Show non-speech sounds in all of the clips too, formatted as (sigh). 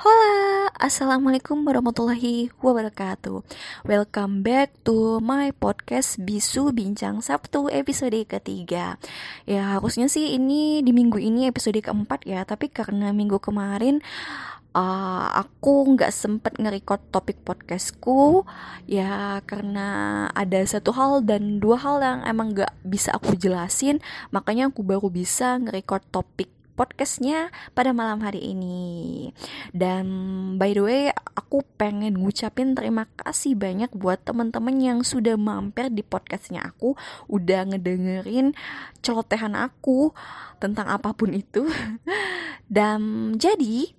Hola, Assalamualaikum warahmatullahi wabarakatuh. Welcome back to my podcast Bisu Bincang Sabtu episode ketiga. Ya harusnya sih ini di minggu ini episode keempat ya Tapi karena minggu kemarin uh, aku nggak sempet nge-record topik podcastku Ya karena ada satu hal dan dua hal yang emang nggak bisa aku jelasin Makanya aku baru bisa nge-record topik podcastnya pada malam hari ini. Dan by the way, aku pengen ngucapin terima kasih banyak buat teman-teman yang sudah mampir di podcastnya aku, udah ngedengerin celotehan aku tentang apa pun itu. (laughs) Dan jadi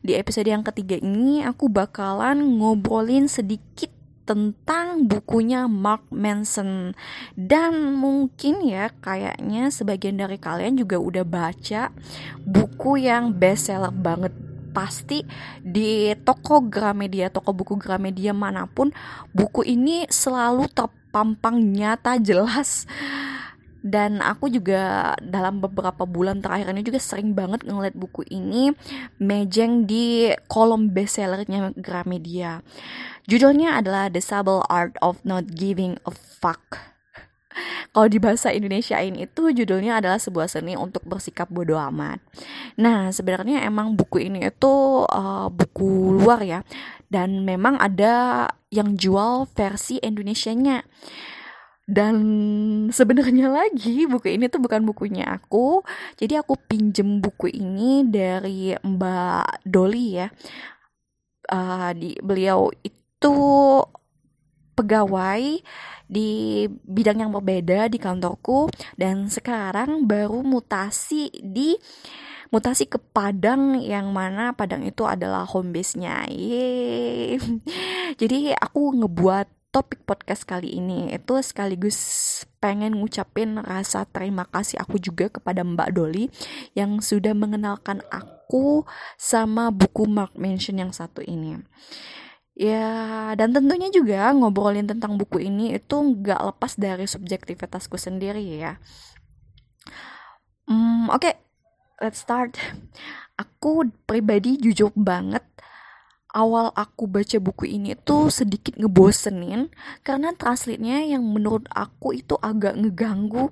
di episode yang ketiga ini aku bakalan ngobrolin sedikit tentang bukunya Mark Manson. Dan mungkin ya kayaknya sebagian dari kalian juga udah baca buku yang bestseller banget. Pasti di toko Gramedia, toko buku Gramedia mana pun buku ini selalu terpampang nyata jelas dan aku juga dalam beberapa bulan terakhir ini juga sering banget ngeliat buku ini mejeng di kolom bestsellernya Gramedia. Judulnya adalah The Subtle Art of Not Giving a Fuck. (laughs) Kalau di bahasa Indonesia ini itu judulnya adalah sebuah seni untuk bersikap bodoh amat. Nah, sebenarnya emang buku ini itu uh, buku luar ya. Dan memang ada yang jual versi Indonesianya. Dan sebenarnya lagi buku ini tuh bukan bukunya aku. Jadi aku pinjem buku ini dari Mbak Doli ya. Uh, di beliau itu pegawai di bidang yang berbeda di kantorku dan sekarang baru mutasi di mutasi ke Padang yang mana Padang itu adalah home base-nya. (laughs) Jadi aku ngebuat topik podcast kali ini itu sekaligus pengen ngucapin rasa terima kasih aku juga kepada Mbak Doli yang sudah mengenalkan aku sama buku Mark Manson yang satu ini. Ya, dan tentunya juga ngobrolin tentang buku ini itu nggak lepas dari subjektivitasku sendiri ya. Hmm, Oke, okay, let's start. Aku pribadi jujur banget awal aku baca buku ini tuh sedikit ngebosenin karena translate-nya yang menurut aku itu agak ngeganggu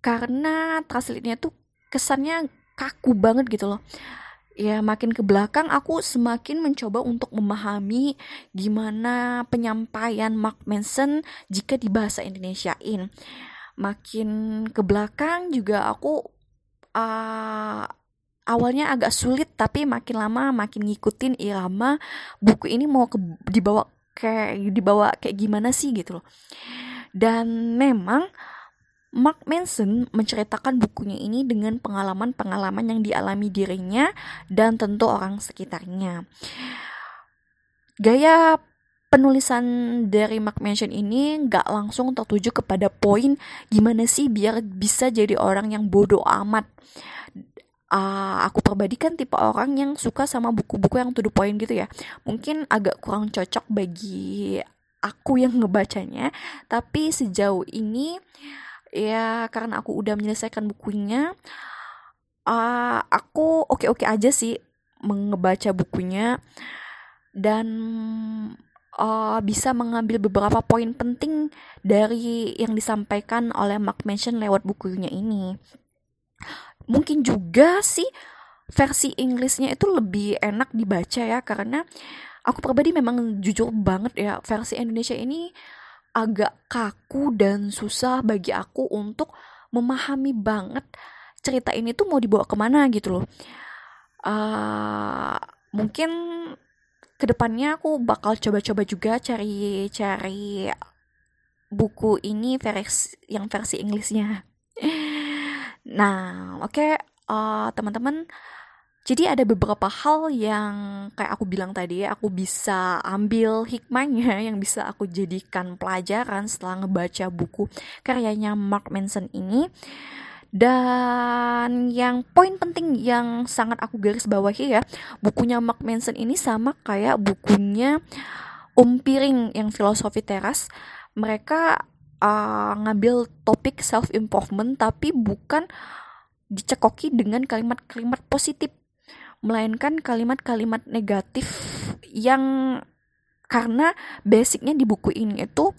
karena translate-nya tuh kesannya kaku banget gitu loh ya makin ke belakang aku semakin mencoba untuk memahami gimana penyampaian Mark Manson jika di bahasa Indonesiain. Makin ke belakang juga aku uh, awalnya agak sulit tapi makin lama makin ngikutin irama buku ini mau ke, dibawa kayak dibawa kayak gimana sih gitu loh. Dan memang Mark Manson menceritakan bukunya ini dengan pengalaman-pengalaman yang dialami dirinya dan tentu orang sekitarnya. Gaya penulisan dari Mark Manson ini nggak langsung tertuju kepada poin gimana sih biar bisa jadi orang yang bodoh amat. Uh, aku pribadi kan tipe orang yang suka sama buku-buku yang to the point gitu ya. Mungkin agak kurang cocok bagi aku yang ngebacanya, tapi sejauh ini ya karena aku udah menyelesaikan bukunya uh, aku oke-oke aja sih mengebaca bukunya dan uh, bisa mengambil beberapa poin penting dari yang disampaikan oleh Mark Manson lewat bukunya ini. Mungkin juga sih versi Inggrisnya itu lebih enak dibaca ya karena aku pribadi memang jujur banget ya versi Indonesia ini agak kaku dan susah bagi aku untuk memahami banget cerita ini tuh mau dibawa ke mana gitu loh. Uh, mungkin ke depannya aku bakal coba-coba juga cari-cari buku ini versi yang versi Inggrisnya. Nah, oke okay, uh, teman-teman jadi ada beberapa hal yang kayak aku bilang tadi, aku bisa ambil hikmahnya (laughs) yang bisa aku jadikan pelajaran setelah ngebaca buku karyanya Mark Manson ini. Dan yang poin penting yang sangat aku garis bawahi ya, bukunya Mark Manson ini sama kayak bukunya Om Piring yang filosofi teras. Mereka uh, ngambil topik self improvement tapi bukan dicekoki dengan kalimat-kalimat positif. Melainkan kalimat-kalimat negatif yang karena basicnya di buku ini itu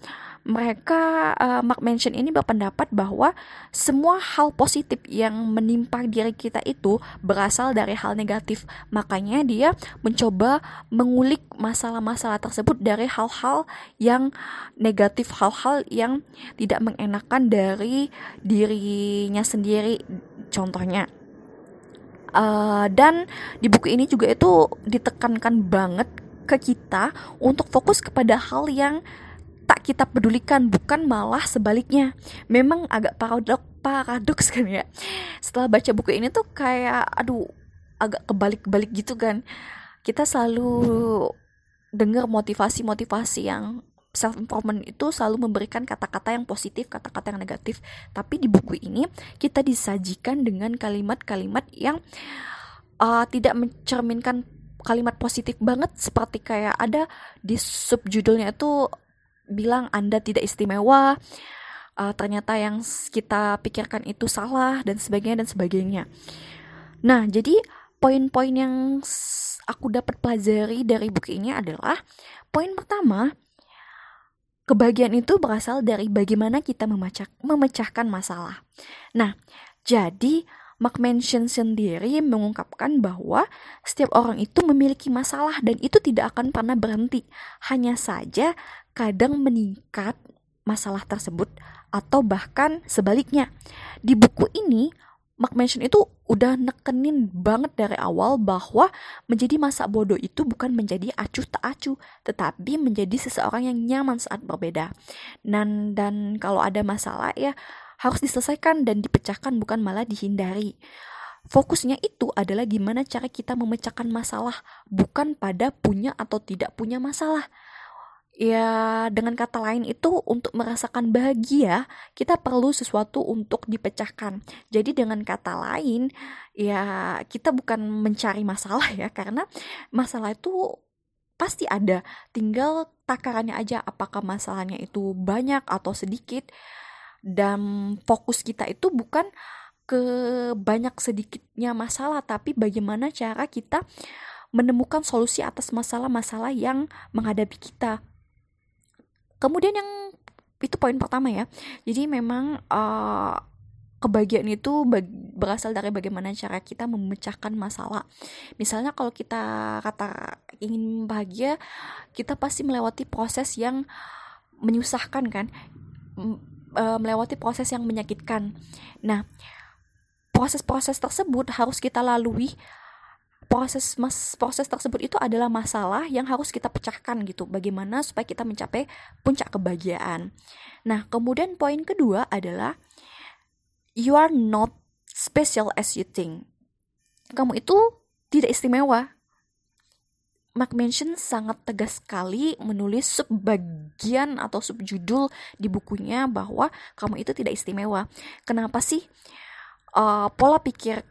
mereka uh, Mark Manson ini berpendapat bahwa semua hal positif yang menimpa diri kita itu berasal dari hal negatif. Makanya dia mencoba mengulik masalah-masalah tersebut dari hal-hal yang negatif, hal-hal yang tidak mengenakan dari dirinya sendiri. Contohnya Uh, dan di buku ini juga itu ditekankan banget ke kita untuk fokus kepada hal yang kita pedulikan bukan malah sebaliknya. Memang agak paradok paradoks kan ya. Setelah baca buku ini tuh kayak aduh agak kebalik-kebalik gitu kan. Kita selalu dengar motivasi-motivasi yang self improvement itu selalu memberikan kata-kata yang positif, kata-kata yang negatif. Tapi di buku ini kita disajikan dengan kalimat-kalimat yang uh, tidak mencerminkan kalimat positif banget. Seperti kayak ada di subjudulnya itu bilang Anda tidak istimewa, uh, ternyata yang kita pikirkan itu salah dan sebagainya dan sebagainya. Nah, jadi poin-poin yang aku dapat pelajari dari buku ini adalah poin pertama, kebahagiaan itu berasal dari bagaimana kita memecah, memecahkan masalah. Nah, jadi Mark Manson sendiri mengungkapkan bahwa setiap orang itu memiliki masalah dan itu tidak akan pernah berhenti. Hanya saja kadang meningkat masalah tersebut atau bahkan sebaliknya. Di buku ini Mark Manson itu udah nekenin banget dari awal bahwa menjadi masa bodoh itu bukan menjadi acuh tak acuh, tetapi menjadi seseorang yang nyaman saat berbeda. Dan dan kalau ada masalah ya harus diselesaikan dan dipecahkan bukan malah dihindari. Fokusnya itu adalah gimana cara kita memecahkan masalah, bukan pada punya atau tidak punya masalah. Ya, dengan kata lain itu untuk merasakan bahagia, kita perlu sesuatu untuk dipecahkan. Jadi dengan kata lain, ya kita bukan mencari masalah ya, karena masalah itu pasti ada. Tinggal takarannya aja apakah masalahnya itu banyak atau sedikit dan fokus kita itu bukan ke banyak sedikitnya masalah tapi bagaimana cara kita menemukan solusi atas masalah-masalah yang menghadapi kita kemudian yang itu poin pertama ya jadi memang uh, kebahagiaan itu berasal dari bagaimana cara kita memecahkan masalah. Misalnya kalau kita kata ingin bahagia, kita pasti melewati proses yang menyusahkan kan uh, melewati proses yang menyakitkan. Nah, proses-proses tersebut harus kita lalui. Proses mas proses tersebut itu adalah masalah yang harus kita pecahkan gitu. Bagaimana supaya kita mencapai puncak kebahagiaan. Nah, kemudian poin kedua adalah you are not special as you think. Kamu itu tidak istimewa Mark Manson sangat tegas sekali menulis subbagian atau subjudul di bukunya bahwa kamu itu tidak istimewa. Kenapa sih uh, pola pikir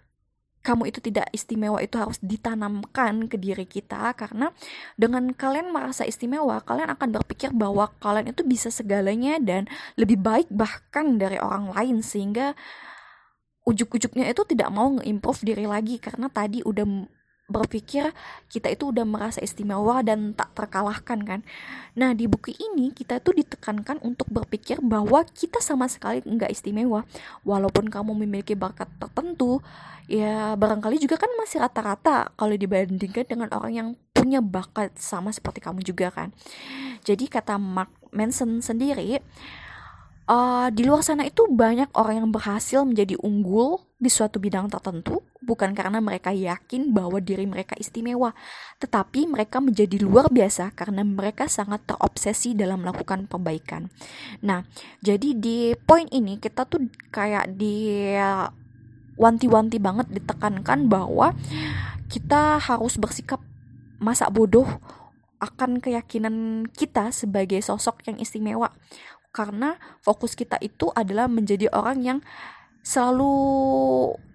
kamu itu tidak istimewa itu harus ditanamkan ke diri kita karena dengan kalian merasa istimewa kalian akan berpikir bahwa kalian itu bisa segalanya dan lebih baik bahkan dari orang lain sehingga ujuk-ujuknya itu tidak mau nge-improve diri lagi karena tadi udah berpikir kita itu udah merasa istimewa dan tak terkalahkan kan. Nah di buku ini kita tuh ditekankan untuk berpikir bahwa kita sama sekali nggak istimewa. Walaupun kamu memiliki bakat tertentu, ya barangkali juga kan masih rata-rata kalau dibandingkan dengan orang yang punya bakat sama seperti kamu juga kan. Jadi kata Mark Manson sendiri, uh, di luar sana itu banyak orang yang berhasil menjadi unggul di suatu bidang tertentu bukan karena mereka yakin bahwa diri mereka istimewa, tetapi mereka menjadi luar biasa karena mereka sangat terobsesi dalam melakukan perbaikan. Nah, jadi di poin ini kita tuh kayak di wanti-wanti banget ditekankan bahwa kita harus bersikap masa bodoh akan keyakinan kita sebagai sosok yang istimewa karena fokus kita itu adalah menjadi orang yang selalu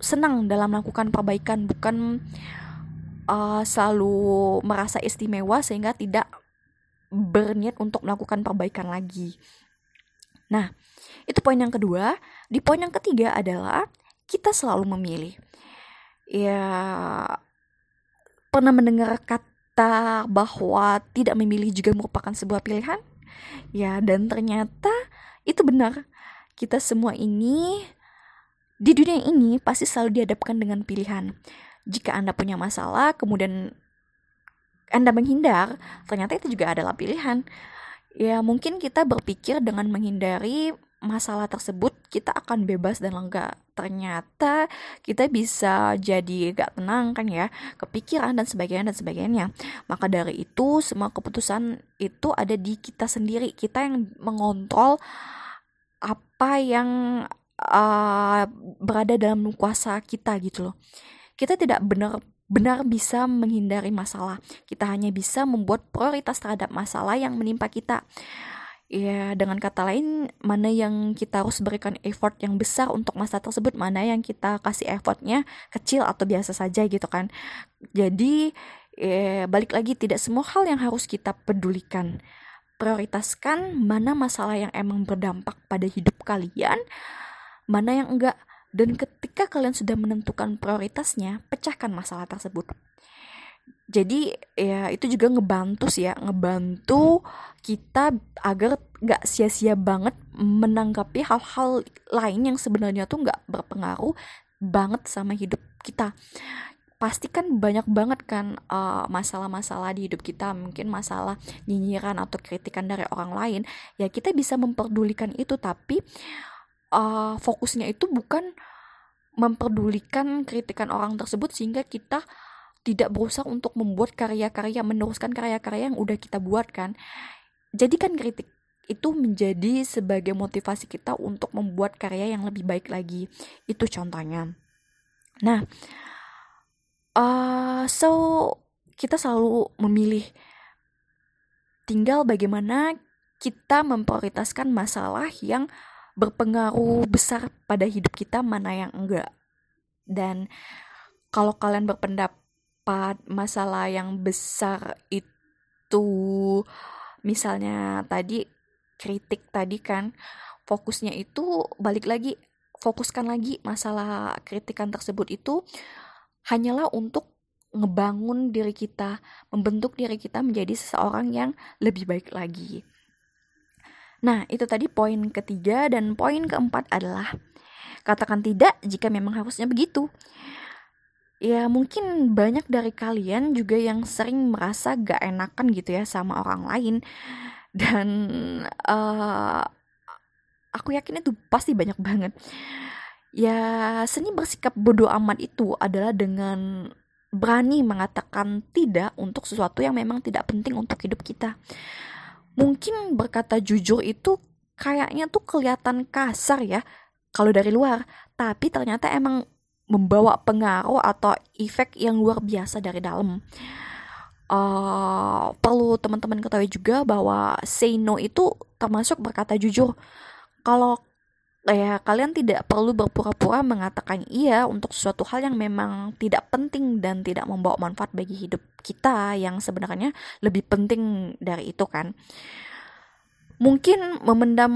senang dalam melakukan perbaikan bukan uh, selalu merasa istimewa sehingga tidak berniat untuk melakukan perbaikan lagi. Nah, itu poin yang kedua. Di poin yang ketiga adalah kita selalu memilih. Ya, pernah mendengar kata bahwa tidak memilih juga merupakan sebuah pilihan? Ya, dan ternyata itu benar. Kita semua ini di dunia ini pasti selalu dihadapkan dengan pilihan. Jika Anda punya masalah, kemudian Anda menghindar, ternyata itu juga adalah pilihan. Ya, mungkin kita berpikir dengan menghindari masalah tersebut kita akan bebas dan lega. Ternyata kita bisa jadi gak tenang kan ya, kepikiran dan sebagainya dan sebagainya. Maka dari itu semua keputusan itu ada di kita sendiri. Kita yang mengontrol apa yang uh, berada dalam kuasa kita gitu loh. Kita tidak benar benar bisa menghindari masalah. Kita hanya bisa membuat prioritas terhadap masalah yang menimpa kita ya dengan kata lain mana yang kita harus berikan effort yang besar untuk masa tersebut mana yang kita kasih effortnya kecil atau biasa saja gitu kan jadi ya, balik lagi tidak semua hal yang harus kita pedulikan prioritaskan mana masalah yang emang berdampak pada hidup kalian mana yang enggak? Dan ketika kalian sudah menentukan prioritasnya pecahkan masalah tersebut. Jadi ya itu juga ngebantu sih ya ngebantu kita agar gak sia-sia banget menanggapi hal-hal lain yang sebenarnya tuh gak berpengaruh banget sama hidup kita. Pasti kan banyak banget kan masalah masalah-masalah di hidup kita mungkin masalah nyinyiran atau kritikan dari orang lain. Ya kita bisa memperdulikan itu tapi uh, fokusnya itu bukan memperdulikan kritikan orang tersebut sehingga kita tidak berusaha untuk membuat karya-karya meneruskan karya-karya yang udah kita buat kan. Jadikan kritik itu menjadi sebagai motivasi kita untuk membuat karya yang lebih baik lagi. Itu contohnya. Nah uh, so kita selalu memilih tinggal bagaimana kita memprioritaskan masalah yang berpengaruh besar pada hidup kita mana yang enggak dan kalau kalian berpendapat masalah yang besar itu misalnya tadi kritik tadi kan fokusnya itu balik lagi fokuskan lagi masalah kritikan tersebut itu hanyalah untuk ngebangun diri kita, membentuk diri kita menjadi seseorang yang lebih baik lagi. Nah, itu tadi poin ketiga dan poin keempat adalah katakan tidak jika memang harusnya begitu. Ya mungkin banyak dari kalian juga yang sering merasa gak enakan gitu ya sama orang lain. Dan uh, aku yakin itu pasti banyak (laughs) banget. Ya seni bersikap bodoh amat itu adalah dengan berani mengatakan tidak untuk sesuatu yang memang tidak penting untuk hidup kita mungkin berkata jujur itu kayaknya tuh kelihatan kasar ya kalau dari luar tapi ternyata emang membawa pengaruh atau efek yang luar biasa dari dalam. Uh, perlu teman-teman ketahui juga bahwa say no itu termasuk berkata jujur. Kalau ya kalian tidak perlu berpura-pura mengatakan iya untuk sesuatu hal yang memang tidak penting dan tidak membawa manfaat bagi hidup kita yang sebenarnya lebih penting dari itu kan. Mungkin memendam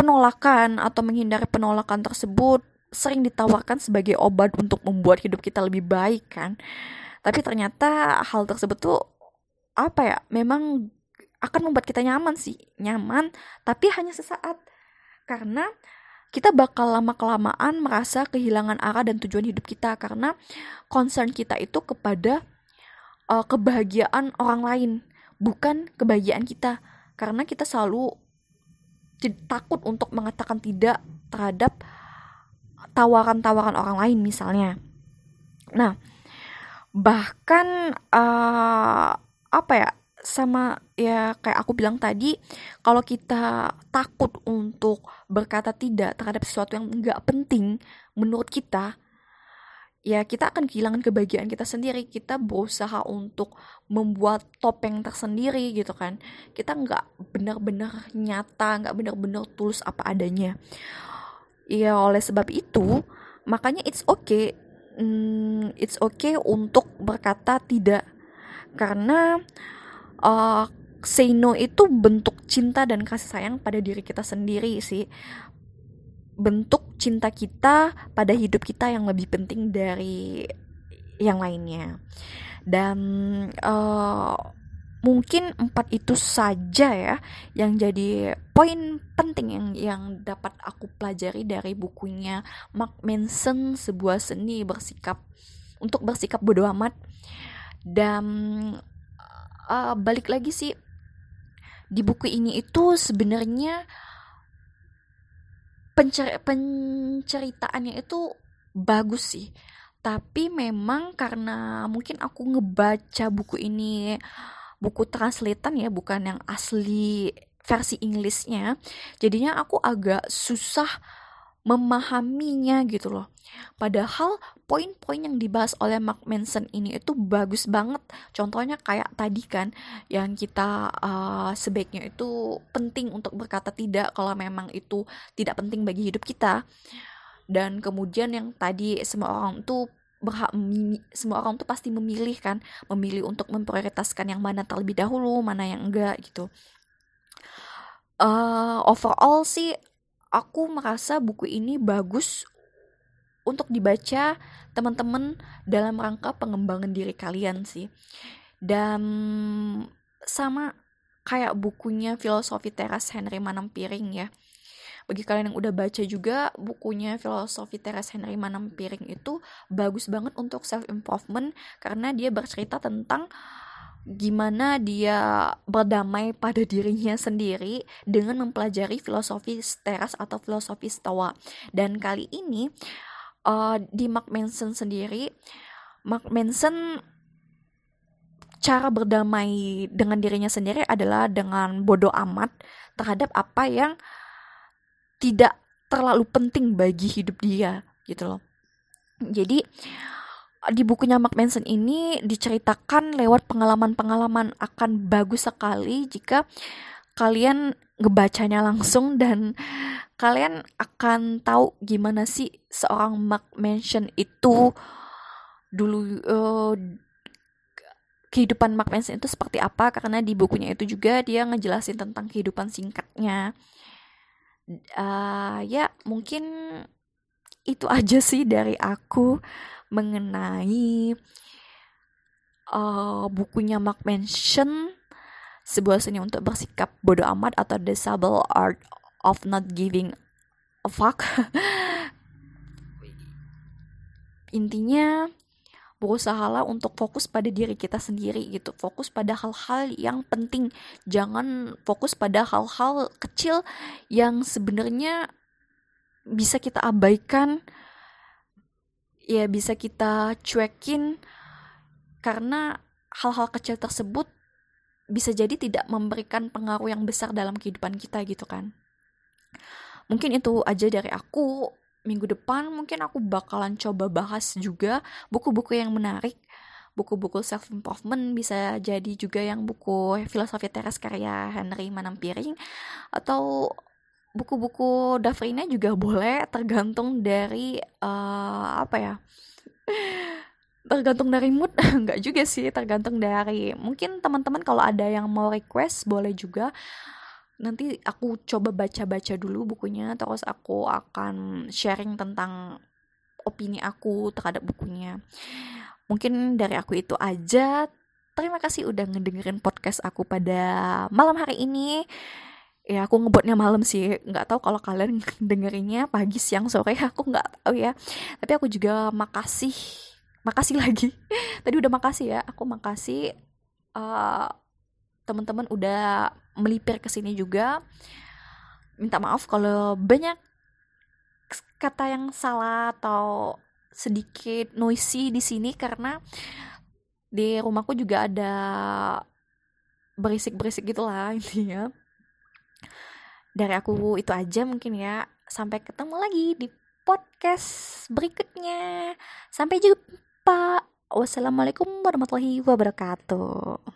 penolakan atau menghindari penolakan tersebut sering ditawarkan sebagai obat untuk membuat hidup kita lebih baik kan tapi ternyata hal tersebut tuh apa ya memang akan membuat kita nyaman sih nyaman tapi hanya sesaat karena kita bakal lama kelamaan merasa kehilangan arah dan tujuan hidup kita karena concern kita itu kepada uh, kebahagiaan orang lain bukan kebahagiaan kita karena kita selalu takut untuk mengatakan tidak terhadap tawaran-tawaran orang lain misalnya. Nah, bahkan uh, apa ya sama ya kayak aku bilang tadi kalau kita takut untuk berkata tidak terhadap sesuatu yang nggak penting menurut kita ya kita akan kehilangan kebahagiaan kita sendiri. Kita berusaha untuk membuat topeng tersendiri gitu kan. Kita nggak benar-benar nyata nggak benar-benar tulus apa adanya. Ya oleh sebab itu makanya it's okay mm, it's okay untuk berkata tidak. Karena uh, say no itu bentuk cinta dan kasih sayang pada diri kita sendiri sih. Bentuk cinta kita pada hidup kita yang lebih penting dari yang lainnya. Dan uh, mungkin empat itu saja ya yang jadi poin penting yang yang dapat aku pelajari dari bukunya Mark Manson sebuah seni bersikap untuk bersikap bodoh amat. Dan uh, balik lagi sih. Di buku ini itu sebenarnya pencer penceritaannya itu bagus sih. Tapi memang karena mungkin aku ngebaca buku ini buku translatean ya bukan yang asli versi Inggrisnya jadinya aku agak susah memahaminya gitu loh. Padahal poin-poin yang dibahas oleh Mark Manson ini itu bagus banget. Contohnya kayak tadi kan yang kita uh, sebaiknya itu penting untuk berkata tidak kalau memang itu tidak penting bagi hidup kita. Dan kemudian yang tadi semua orang tuh berhak semua orang tuh pasti memilih kan memilih untuk memprioritaskan yang mana terlebih dahulu mana yang enggak gitu uh, overall sih aku merasa buku ini bagus untuk dibaca teman-teman dalam rangka pengembangan diri kalian sih. Dan sama kayak bukunya filosofi teras Henry Manampiring ya. Bagi kalian yang udah baca juga bukunya filosofi teras Henry Manampiring itu bagus banget untuk self improvement karena dia bercerita tentang gimana dia berdamai pada dirinya sendiri dengan mempelajari filosofi teras atau filosofi stoa. Dan kali ini uh, di Mark Manson sendiri Mark Manson cara berdamai dengan dirinya sendiri adalah dengan bodoh amat terhadap apa yang tidak terlalu penting bagi hidup dia gitu loh. Jadi di bukunya Mark Manson ini diceritakan lewat pengalaman-pengalaman akan bagus sekali jika kalian ngebacanya langsung dan kalian akan tahu gimana sih seorang Mark Manson itu dulu uh, kehidupan Mark Manson itu seperti apa. Karena di bukunya itu juga dia ngejelasin tentang kehidupan singkatnya. Uh, ya mungkin itu aja sih dari aku mengenai uh, bukunya Mark Manson sebuah seni untuk bersikap bodoh amat atau the subtle art of not giving a fuck. (laughs) Intinya berusahalah untuk fokus pada diri kita sendiri gitu. Fokus pada hal-hal yang penting. Jangan fokus pada hal-hal kecil yang sebenarnya bisa kita abaikan ya bisa kita cuekin karena hal-hal kecil tersebut bisa jadi tidak memberikan pengaruh yang besar dalam kehidupan kita gitu kan. Mungkin itu aja dari aku. Minggu depan mungkin aku bakalan coba bahas juga buku-buku yang menarik. Buku-buku self improvement bisa jadi juga yang buku filosofi teras karya Henry Manampiring atau buku-buku Dafrina juga boleh tergantung dari uh, apa ya (laughs) tergantung dari mood. (laughs) Nggak juga sih tergantung dari mungkin teman-teman kalau ada yang mau request boleh juga. Nanti aku coba baca-baca dulu bukunya terus aku akan sharing tentang opini aku terhadap bukunya. Mungkin dari aku itu aja. Terima kasih udah ngedengerin podcast aku pada malam hari ini ya aku ngebuatnya malam sih. Nggak tahu kalau kalian (laughs) dengerinnya pagi siang sore. (laughs) Aku nggak tahu ya. Tapi aku juga makasih. Makasih lagi. (laughs) Tadi udah makasih ya. Aku makasih uh, teman-teman udah melipir ke sini juga. Minta maaf kalau banyak kata yang salah atau sedikit noisy di sini karena di rumahku juga ada berisik-berisik gitulah intinya dari aku itu aja mungkin ya. Sampai ketemu lagi di podcast berikutnya. Sampai jumpa. Wassalamualaikum warahmatullahi wabarakatuh